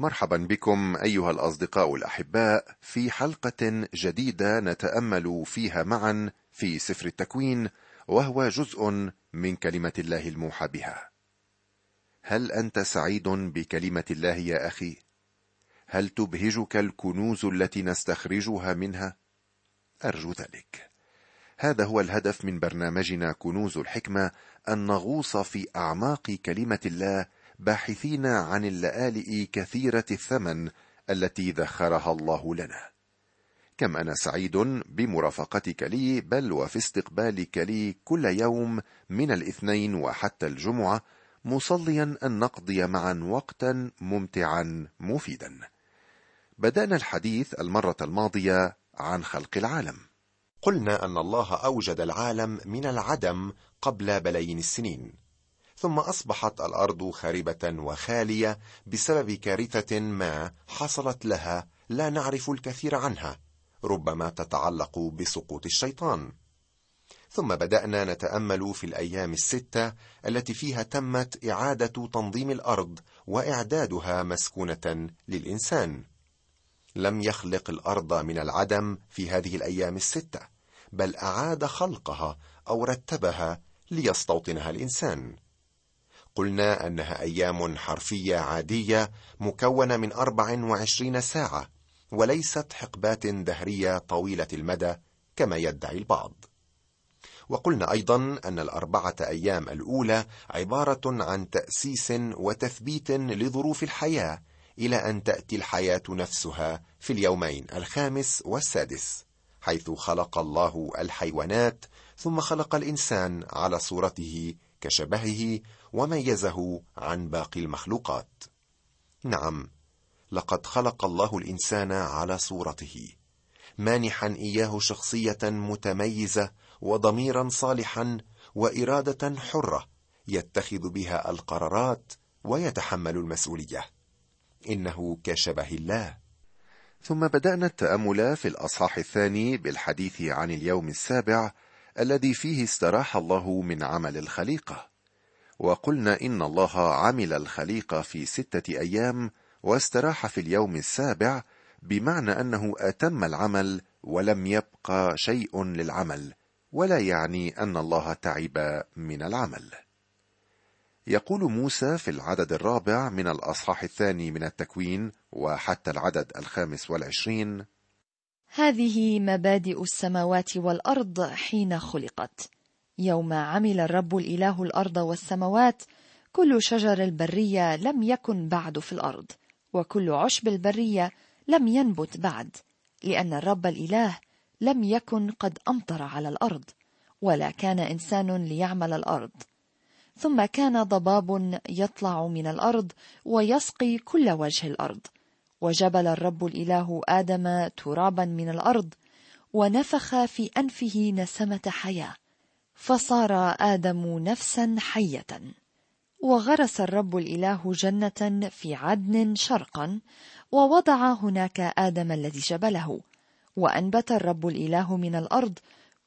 مرحبا بكم أيها الأصدقاء الأحباء في حلقة جديدة نتأمل فيها معا في سفر التكوين وهو جزء من كلمة الله الموحى بها. هل أنت سعيد بكلمة الله يا أخي؟ هل تبهجك الكنوز التي نستخرجها منها؟ أرجو ذلك. هذا هو الهدف من برنامجنا كنوز الحكمة أن نغوص في أعماق كلمة الله باحثين عن اللآلئ كثيرة الثمن التي ذخرها الله لنا. كم أنا سعيد بمرافقتك لي بل وفي استقبالك لي كل يوم من الاثنين وحتى الجمعة مصليا أن نقضي معا وقتا ممتعا مفيدا. بدأنا الحديث المرة الماضية عن خلق العالم. قلنا أن الله أوجد العالم من العدم قبل بلايين السنين. ثم أصبحت الأرض خاربة وخالية بسبب كارثة ما حصلت لها لا نعرف الكثير عنها ربما تتعلق بسقوط الشيطان. ثم بدأنا نتأمل في الأيام الستة التي فيها تمت إعادة تنظيم الأرض وإعدادها مسكونة للإنسان. لم يخلق الأرض من العدم في هذه الأيام الستة بل أعاد خلقها أو رتبها ليستوطنها الإنسان. قلنا أنها أيام حرفية عادية مكونة من 24 ساعة وليست حقبات دهرية طويلة المدى كما يدعي البعض. وقلنا أيضا أن الأربعة أيام الأولى عبارة عن تأسيس وتثبيت لظروف الحياة إلى أن تأتي الحياة نفسها في اليومين الخامس والسادس حيث خلق الله الحيوانات ثم خلق الإنسان على صورته كشبهه وميزه عن باقي المخلوقات. نعم لقد خلق الله الإنسان على صورته مانحا إياه شخصية متميزة وضميرا صالحا وإرادة حرة يتخذ بها القرارات ويتحمل المسؤولية. إنه كشبه الله. ثم بدأنا التأمل في الأصحاح الثاني بالحديث عن اليوم السابع الذي فيه استراح الله من عمل الخليقة. وقلنا إن الله عمل الخليقه في ستة أيام واستراح في اليوم السابع بمعنى أنه أتم العمل ولم يبقى شيء للعمل ولا يعني أن الله تعب من العمل. يقول موسى في العدد الرابع من الأصحاح الثاني من التكوين وحتى العدد الخامس والعشرين هذه مبادئ السماوات والأرض حين خلقت. يوم عمل الرب الإله الأرض والسماوات كل شجر البرية لم يكن بعد في الأرض وكل عشب البرية لم ينبت بعد لأن الرب الإله لم يكن قد أمطر على الأرض ولا كان إنسان ليعمل الأرض. ثم كان ضباب يطلع من الأرض ويسقي كل وجه الأرض. وجبل الرب الإله آدم ترابا من الأرض ونفخ في أنفه نسمة حياة. فصار آدم نفسا حية وغرس الرب الإله جنة في عدن شرقا ووضع هناك آدم الذي جبله وأنبت الرب الإله من الأرض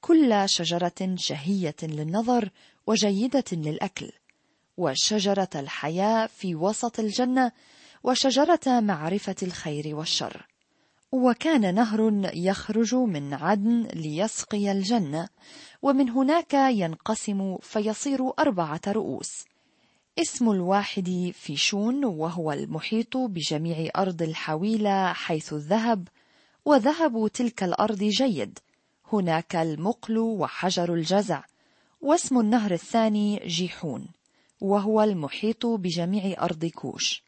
كل شجرة شهية للنظر وجيدة للأكل وشجرة الحياة في وسط الجنة وشجرة معرفة الخير والشر. وكان نهر يخرج من عدن ليسقي الجنة ومن هناك ينقسم فيصير أربعة رؤوس. اسم الواحد فيشون وهو المحيط بجميع أرض الحويلة حيث الذهب وذهب تلك الأرض جيد. هناك المقل وحجر الجزع واسم النهر الثاني جيحون وهو المحيط بجميع أرض كوش.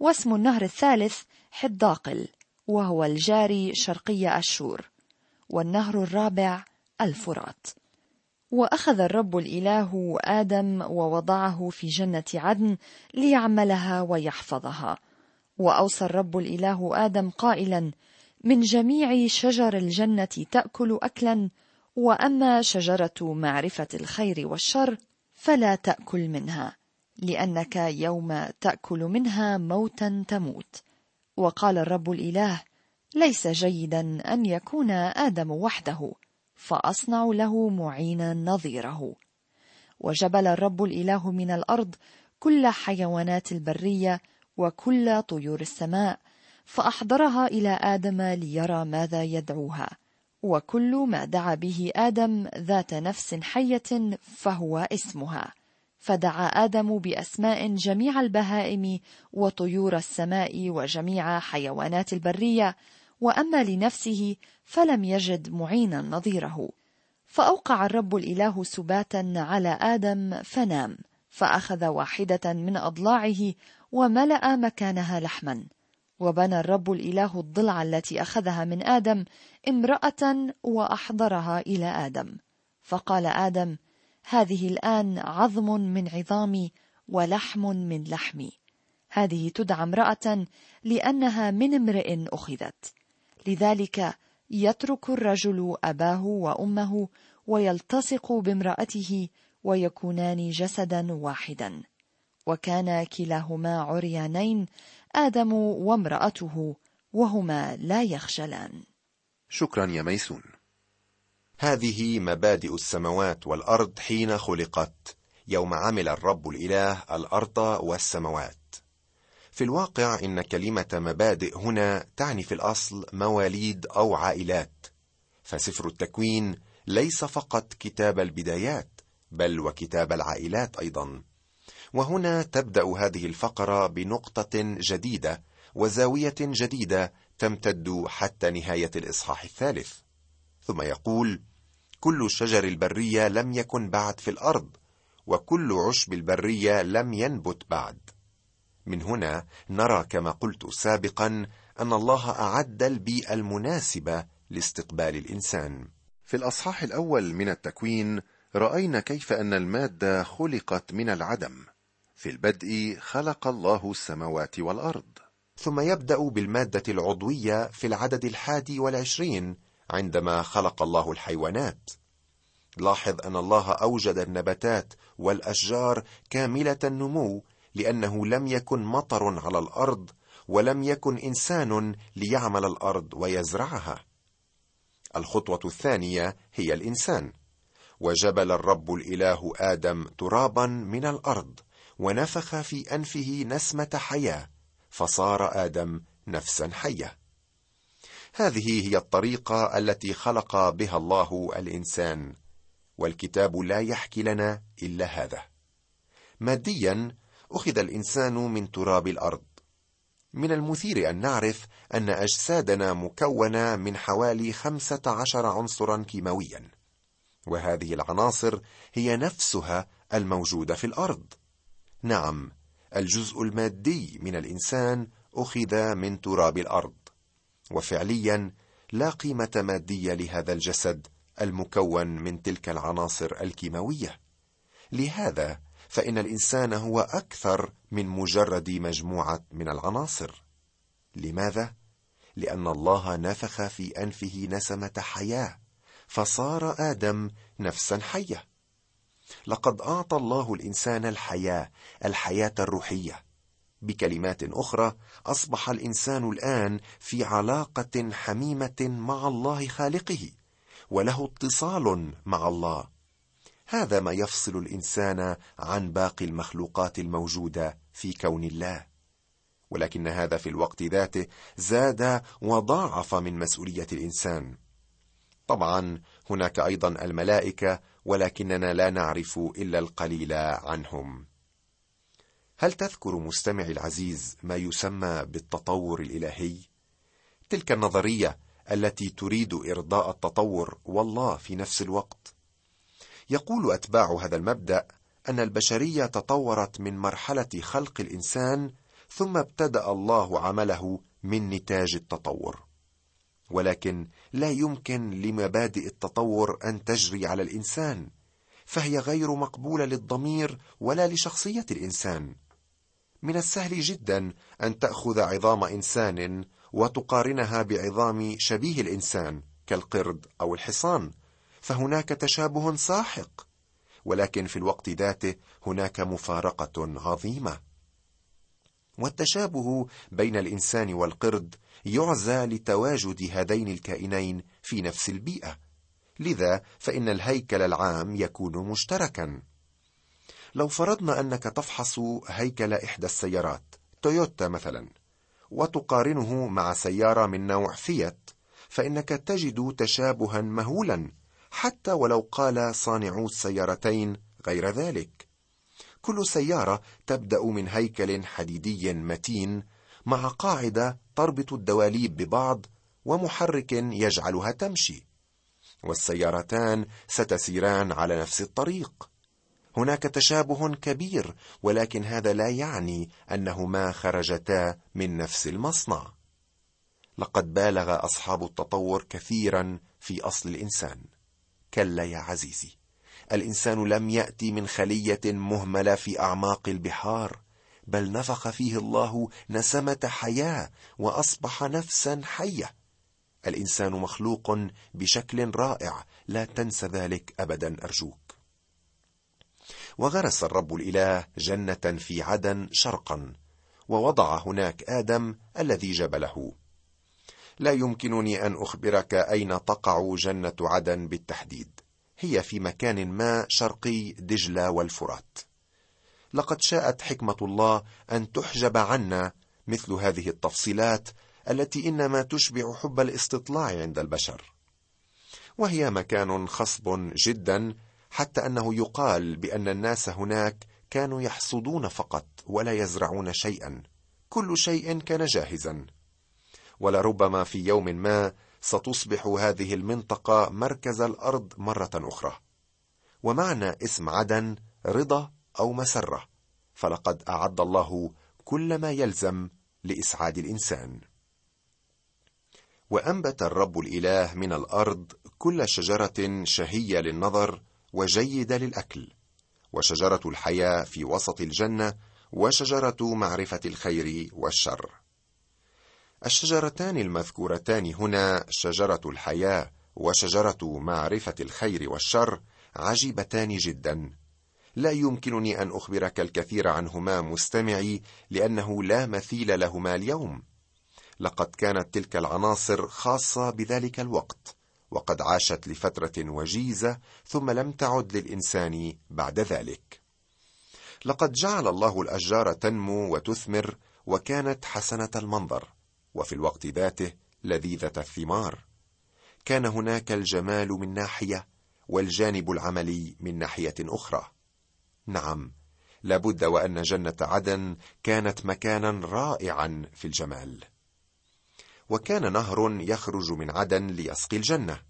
واسم النهر الثالث حداقل وهو الجاري شرقي أشور والنهر الرابع الفرات. وأخذ الرب الإله آدم ووضعه في جنة عدن ليعملها ويحفظها. وأوصى الرب الإله آدم قائلا من جميع شجر الجنة تأكل اكلا وأما شجرة معرفة الخير والشر فلا تأكل منها لأنك يوم تأكل منها موتا تموت. وقال الرب الإله ليس جيدا أن يكون آدم وحده فأصنع له معينا نظيره. وجبل الرب الإله من الأرض كل حيوانات البرية وكل طيور السماء فأحضرها إلى آدم ليرى ماذا يدعوها. وكل ما دعا به آدم ذات نفس حية فهو اسمها. فدعا آدم بأسماء جميع البهائم وطيور السماء وجميع حيوانات البرية وأما لنفسه فلم يجد معينا نظيره. فأوقع الرب الإله سباتا على آدم فنام فأخذ واحدة من أضلاعه وملأ مكانها لحما. وبنى الرب الإله الضلع التي أخذها من آدم امرأة وأحضرها إلى آدم. فقال آدم هذه الآن عظم من عظامي ولحم من لحمي. هذه تدعى امرأة لأنها من امرئ أخذت. لذلك يترك الرجل أباه وأمه ويلتصق بامرأته ويكونان جسدا واحدا. وكان كلاهما عريانين آدم وامرأته وهما لا يخجلان. شكرا يا ميسون. هذه مبادئ السماوات والأرض حين خلقت. يوم عمل الرب الإله الأرض والسماوات. في الواقع إن كلمة مبادئ هنا تعني في الأصل مواليد أو عائلات. فسفر التكوين ليس فقط كتاب البدايات بل وكتاب العائلات أيضا. وهنا تبدأ هذه الفقرة بنقطة جديدة وزاوية جديدة تمتد حتى نهاية الإصحاح الثالث. ثم يقول كل شجر البرية لم يكن بعد في الأرض وكل عشب البرية لم ينبت بعد. من هنا نرى كما قلت سابقا أن الله أعد البيئة المناسبة لاستقبال الإنسان. في الأصحاح الأول من التكوين رأينا كيف أن المادة خلقت من العدم. في البدء خلق الله السماوات والأرض. ثم يبدأ بالمادة العضوية في العدد الحادي والعشرين عندما خلق الله الحيوانات. لاحظ أن الله أوجد النباتات والأشجار كاملة النمو لأنه لم يكن مطر على الأرض ولم يكن إنسان ليعمل الأرض ويزرعها. الخطوة الثانية هي الإنسان. وجبل الرب الإله آدم ترابا من الأرض ونفخ في أنفه نسمة حياة فصار آدم نفسا حية. هذه هي الطريقة التي خلق بها الله الإنسان والكتاب لا يحكي لنا إلا هذا. ماديا أخذ الإنسان من تراب الأرض. من المثير أن نعرف أن أجسادنا مكونة من حوالي خمسة عشر عنصرا كيماويا. وهذه العناصر هي نفسها الموجودة في الأرض. نعم الجزء المادي من الإنسان أخذ من تراب الأرض. وفعليا لا قيمة مادية لهذا الجسد المكون من تلك العناصر الكيماوية. لهذا فإن الإنسان هو أكثر من مجرد مجموعة من العناصر. لماذا؟ لأن الله نفخ في أنفه نسمة حياة فصار آدم نفسا حية. لقد أعطى الله الإنسان الحياة الحياة الروحية. بكلمات أخرى أصبح الإنسان الآن في علاقة حميمة مع الله خالقه وله اتصال مع الله. هذا ما يفصل الإنسان عن باقي المخلوقات الموجودة في كون الله. ولكن هذا في الوقت ذاته زاد وضاعف من مسؤولية الإنسان. طبعا هناك أيضا الملائكة ولكننا لا نعرف إلا القليل عنهم. هل تذكر مستمعي العزيز ما يسمى بالتطور الإلهي؟ تلك النظرية التي تريد إرضاء التطور والله في نفس الوقت. يقول أتباع هذا المبدأ أن البشرية تطورت من مرحلة خلق الإنسان ثم ابتدأ الله عمله من نتاج التطور. ولكن لا يمكن لمبادئ التطور أن تجري على الإنسان فهي غير مقبولة للضمير ولا لشخصية الإنسان. من السهل جدا أن تأخذ عظام إنسان وتقارنها بعظام شبيه الإنسان كالقرد أو الحصان فهناك تشابه ساحق ولكن في الوقت ذاته هناك مفارقة عظيمة. والتشابه بين الإنسان والقرد يعزى لتواجد هذين الكائنين في نفس البيئة لذا فإن الهيكل العام يكون مشتركا. لو فرضنا أنك تفحص هيكل إحدى السيارات تويوتا مثلا وتقارنه مع سيارة من نوع فيات فإنك تجد تشابها مهولا حتى ولو قال صانعو السيارتين غير ذلك. كل سيارة تبدأ من هيكل حديدي متين مع قاعدة تربط الدواليب ببعض ومحرك يجعلها تمشي والسيارتان ستسيران على نفس الطريق. هناك تشابه كبير ولكن هذا لا يعني انهما خرجتا من نفس المصنع. لقد بالغ أصحاب التطور كثيرا في أصل الإنسان. كلا يا عزيزي الإنسان لم يأتي من خلية مهملة في أعماق البحار بل نفخ فيه الله نسمة حياة وأصبح نفسا حية. الإنسان مخلوق بشكل رائع لا تنس ذلك ابدا أرجوك. وغرس الرب الإله جنة في عدن شرقا ووضع هناك آدم الذي جبله. لا يمكنني أن أخبرك أين تقع جنة عدن بالتحديد. هي في مكان ما شرقي دجلة والفرات. لقد شاءت حكمة الله أن تحجب عنا مثل هذه التفصيلات التي إنما تشبع حب الاستطلاع عند البشر. وهي مكان خصب جدا حتى أنه يقال بأن الناس هناك كانوا يحصدون فقط ولا يزرعون شيئا. كل شيء كان جاهزا. ولربما في يوم ما ستصبح هذه المنطقة مركز الأرض مرة أخرى. ومعنى اسم عدن رضا أو مسرة. فلقد أعد الله كل ما يلزم لإسعاد الإنسان. وأنبت الرب الإله من الأرض كل شجرة شهية للنظر وجيده للأكل وشجرة الحياة في وسط الجنة وشجرة معرفة الخير والشر. الشجرتان المذكورتان هنا شجرة الحياة وشجرة معرفة الخير والشر عجيبتان جدا. لا يمكنني أن أخبرك الكثير عنهما مستمعي لأنه لا مثيل لهما اليوم. لقد كانت تلك العناصر خاصة بذلك الوقت. وقد عاشت لفترة وجيزة ثم لم تعد للإنسان بعد ذلك. لقد جعل الله الأشجار تنمو وتثمر وكانت حسنة المنظر وفي الوقت ذاته لذيذة الثمار. كان هناك الجمال من ناحية والجانب العملي من ناحية أخرى. نعم لابد وأن جنة عدن كانت مكانا رائعا في الجمال. وكان نهر يخرج من عدن ليسقي الجنة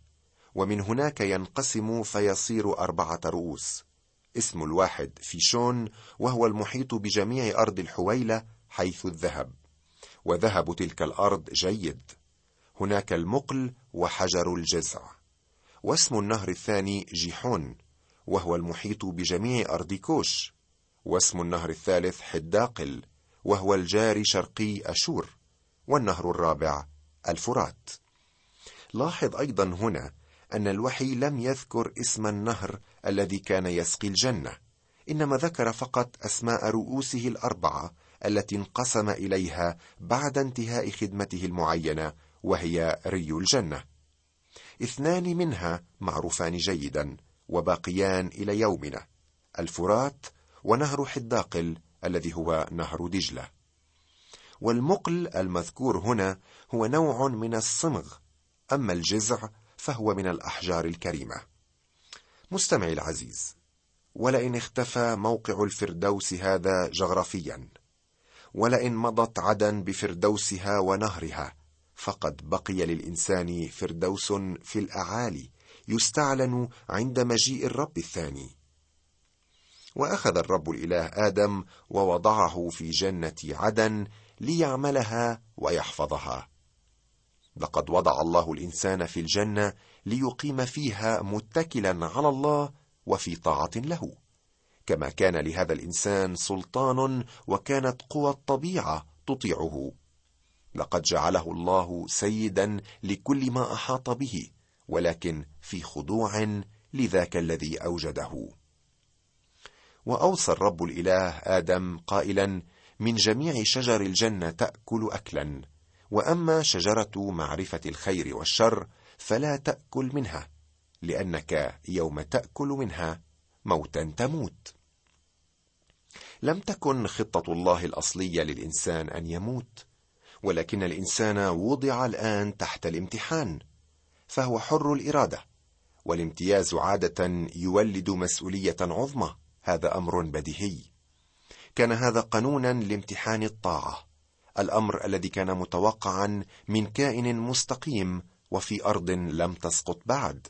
ومن هناك ينقسم فيصير أربعة رؤوس. اسم الواحد فيشون وهو المحيط بجميع أرض الحويلة حيث الذهب وذهب تلك الأرض جيد. هناك المقل وحجر الجزع. واسم النهر الثاني جيحون وهو المحيط بجميع أرض كوش. واسم النهر الثالث حداقل وهو الجاري شرقي أشور. والنهر الرابع الفرات. لاحظ أيضا هنا أن الوحي لم يذكر اسم النهر الذي كان يسقي الجنة إنما ذكر فقط أسماء رؤوسه الأربعة التي انقسم إليها بعد انتهاء خدمته المعينة وهي ري الجنة. اثنان منها معروفان جيدا وباقيان إلى يومنا الفرات ونهر حداقل الذي هو نهر دجلة. والمقل المذكور هنا هو نوع من الصمغ أما الجزع فهو من الأحجار الكريمة. مستمعي العزيز ولئن اختفى موقع الفردوس هذا جغرافيا ولئن مضت عدن بفردوسها ونهرها فقد بقي للإنسان فردوس في الأعالي يستعلن عند مجيء الرب الثاني. وأخذ الرب الإله آدم ووضعه في جنة عدن ليعملها ويحفظها. لقد وضع الله الإنسان في الجنة ليقيم فيها متكلا على الله وفي طاعة له. كما كان لهذا الإنسان سلطان وكانت قوى الطبيعة تطيعه. لقد جعله الله سيدا لكل ما أحاط به ولكن في خضوع لذاك الذي أوجده. وأوصى الرب الإله آدم قائلا من جميع شجر الجنة تأكل اكلا وأما شجرة معرفة الخير والشر فلا تأكل منها لأنك يوم تأكل منها موتا تموت. لم تكن خطة الله الأصلية للإنسان أن يموت ولكن الإنسان وضع الآن تحت الامتحان فهو حر الإرادة والامتياز عادة يولد مسؤولية عظمى هذا أمر بديهي. كان هذا قانونا لامتحان الطاعة الأمر الذي كان متوقعا من كائن مستقيم وفي أرض لم تسقط بعد.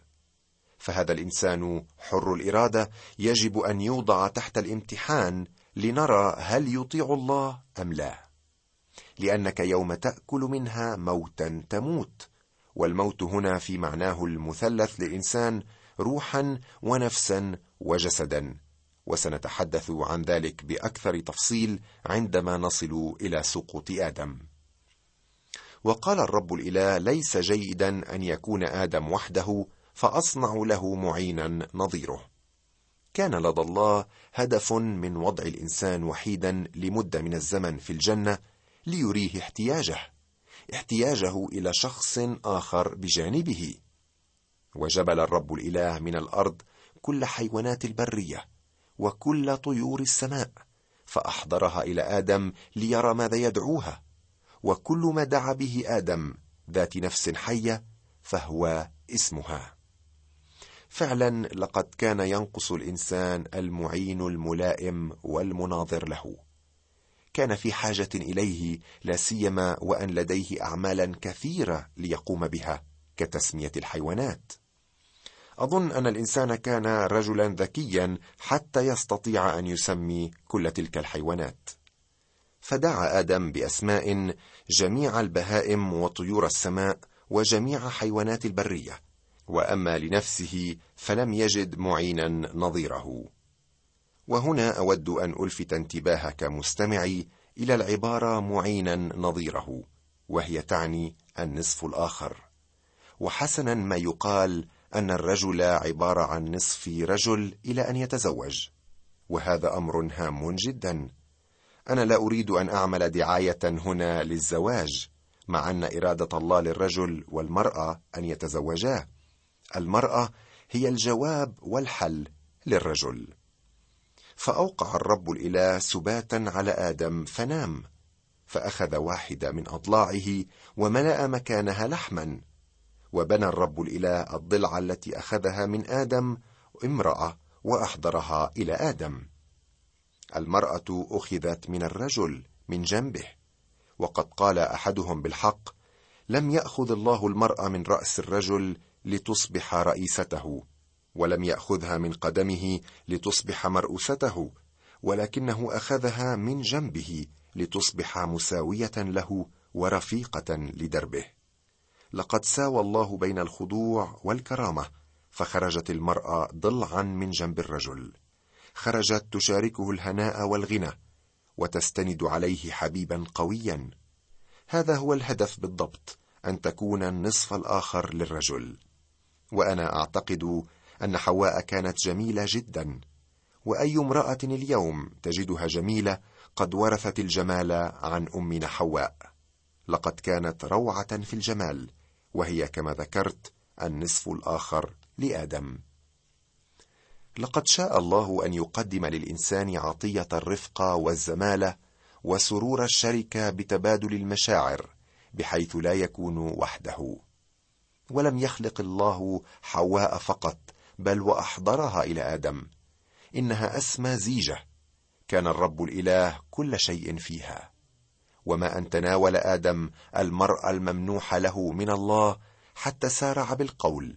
فهذا الإنسان حر الإرادة يجب أن يوضع تحت الامتحان لنرى هل يطيع الله أم لا. لأنك يوم تأكل منها موتا تموت والموت هنا في معناه المثلث للإنسان روحا ونفسا وجسدا. وسنتحدث عن ذلك بأكثر تفصيل عندما نصل إلى سقوط آدم. وقال الرب الإله ليس جيدا أن يكون آدم وحده فأصنع له معينا نظيره. كان لدى الله هدف من وضع الإنسان وحيدا لمدة من الزمن في الجنة ليريه احتياجه احتياجه إلى شخص آخر بجانبه. وجبل الرب الإله من الأرض كل حيوانات البرية وكل طيور السماء فأحضرها إلى آدم ليرى ماذا يدعوها. وكل ما دعا به آدم ذات نفس حية فهو اسمها. فعلا لقد كان ينقص الإنسان المعين الملائم والمناظر له. كان في حاجة إليه لا سيما وأن لديه اعمالا كثيرة ليقوم بها كتسمية الحيوانات. أظن أن الإنسان كان رجلا ذكيا حتى يستطيع أن يسمي كل تلك الحيوانات. فدعا آدم بأسماء جميع البهائم وطيور السماء وجميع حيوانات البرية وأما لنفسه فلم يجد معينا نظيره. وهنا أود أن ألفت انتباهك مستمعي إلى العبارة معينا نظيره وهي تعني النصف الآخر. وحسنا ما يقال أن الرجل عبارة عن نصف رجل إلى أن يتزوج. وهذا أمر هام جدا. أنا لا أريد أن أعمل دعاية هنا للزواج مع أن إرادة الله للرجل والمرأة أن يتزوجا المرأة هي الجواب والحل للرجل. فأوقع الرب الإله سباتا على آدم فنام فأخذ واحدة من أضلاعه وملأ مكانها لحما. وبنى الرب الإله الضلع التي أخذها من آدم امرأة وأحضرها إلى آدم. المرأة أخذت من الرجل من جنبه. وقد قال أحدهم بالحق لم يأخذ الله المراه من رأس الرجل لتصبح رئيسته ولم يأخذها من قدمه لتصبح مرؤوسته ولكنه أخذها من جنبه لتصبح مساوية له ورفيقة لدربه. لقد ساوى الله بين الخضوع والكرامة فخرجت المرأة ضلعا من جنب الرجل. خرجت تشاركه الهناء والغنى وتستند عليه حبيبا قويا. هذا هو الهدف بالضبط أن تكون النصف الآخر للرجل. وأنا أعتقد أن حواء كانت جميلة جدا. وأي امرأة اليوم تجدها جميلة قد ورثت الجمال عن أمنا حواء. لقد كانت روعة في الجمال وهي كما ذكرت النصف الآخر لآدم. لقد شاء الله أن يقدم للإنسان عطية الرفقه والزمالة وسرور الشركة بتبادل المشاعر بحيث لا يكون وحده. ولم يخلق الله حواء فقط بل وأحضرها إلى آدم. إنها أسمى زيجة. كان الرب الإله كل شيء فيها. وما أن تناول آدم المراه الممنوحه له من الله حتى سارع بالقول.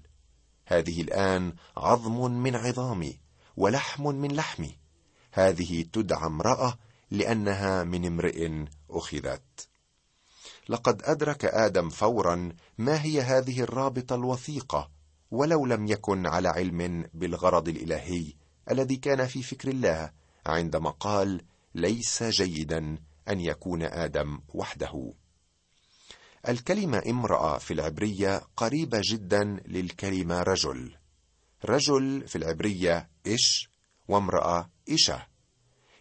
هذه الآن عظم من عظامي ولحم من لحمي. هذه تدعى امرأة لأنها من امرئ أخذت. لقد أدرك آدم فورا ما هي هذه الرابطة الوثيقة ولو لم يكن على علم بالغرض الإلهي الذي كان في فكر الله عندما قال ليس جيدا أن يكون آدم وحده. الكلمة امرأة في العبرية قريبة جدا للكلمة رجل. رجل في العبرية إش وامرأة إشة.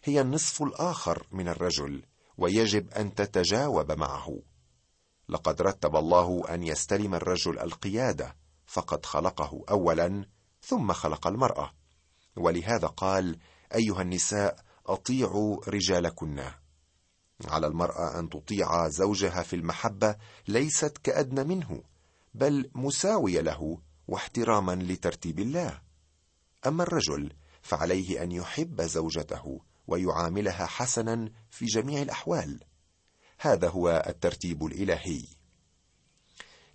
هي النصف الآخر من الرجل ويجب أن تتجاوب معه. لقد رتب الله أن يستلم الرجل القيادة فقد خلقه اولا ثم خلق المرأة. ولهذا قال أيها النساء أطيعوا رجالكن. على المرأة أن تطيع زوجها في المحبة ليست كأدنى منه بل مساوية له واحتراما لترتيب الله. أما الرجل فعليه أن يحب زوجته ويعاملها حسنا في جميع الأحوال. هذا هو الترتيب الإلهي.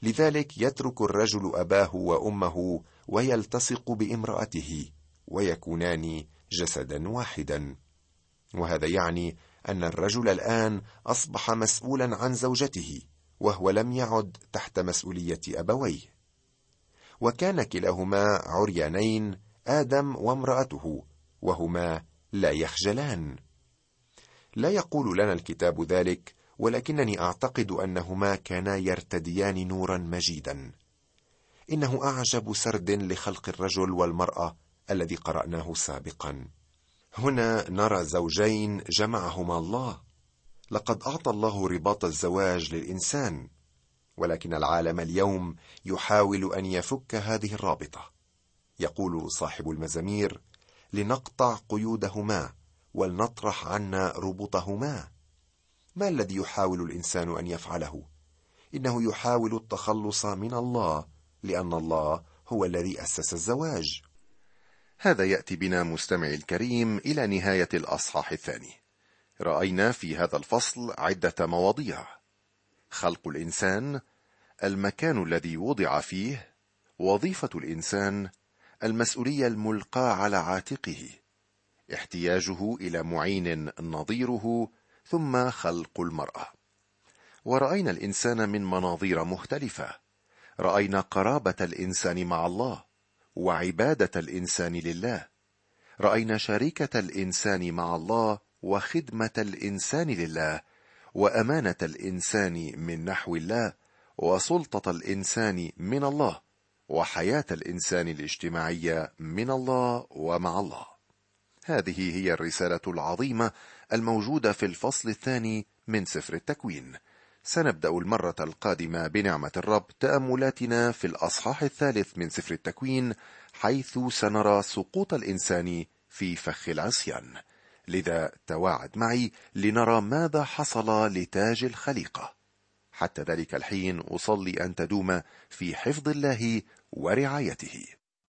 لذلك يترك الرجل أباه وأمه ويلتصق بامرأته ويكونان جسدا واحدا. وهذا يعني أن الرجل الآن أصبح مسؤولا عن زوجته وهو لم يعد تحت مسؤولية أبويه. وكان كلاهما عريانين آدم وامرأته وهما لا يخجلان. لا يقول لنا الكتاب ذلك ولكنني أعتقد أنهما كانا يرتديان نورا مجيدا. إنه أعجب سرد لخلق الرجل والمرأة الذي قرأناه سابقا. هنا نرى زوجين جمعهما الله. لقد أعطى الله رباط الزواج للإنسان ولكن العالم اليوم يحاول أن يفك هذه الرابطة. يقول صاحب المزامير لنقطع قيودهما ولنطرح عنا ربطهما. ما الذي يحاول الإنسان أن يفعله؟ إنه يحاول التخلص من الله لأن الله هو الذي أسس الزواج. هذا يأتي بنا مستمعي الكريم إلى نهاية الأصحاح الثاني. رأينا في هذا الفصل عدة مواضيع. خلق الإنسان المكان الذي وضع فيه وظيفة الإنسان المسؤولية الملقاة على عاتقه احتياجه إلى معين نظيره ثم خلق المرأة. ورأينا الإنسان من مناظير مختلفة. رأينا قرابة الإنسان مع الله. وعبادة الإنسان لله. رأينا شركه الإنسان مع الله وخدمة الإنسان لله وأمانة الإنسان من نحو الله وسلطة الإنسان من الله وحياة الإنسان الاجتماعية من الله ومع الله. هذه هي الرسالة العظيمة الموجودة في الفصل الثاني من سفر التكوين. سنبدأ المرة القادمة بنعمة الرب تأملاتنا في الأصحاح الثالث من سفر التكوين حيث سنرى سقوط الإنسان في فخ العصيان. لذا تواعد معي لنرى ماذا حصل لتاج الخليقة. حتى ذلك الحين أصلي أن تدوم في حفظ الله ورعايته.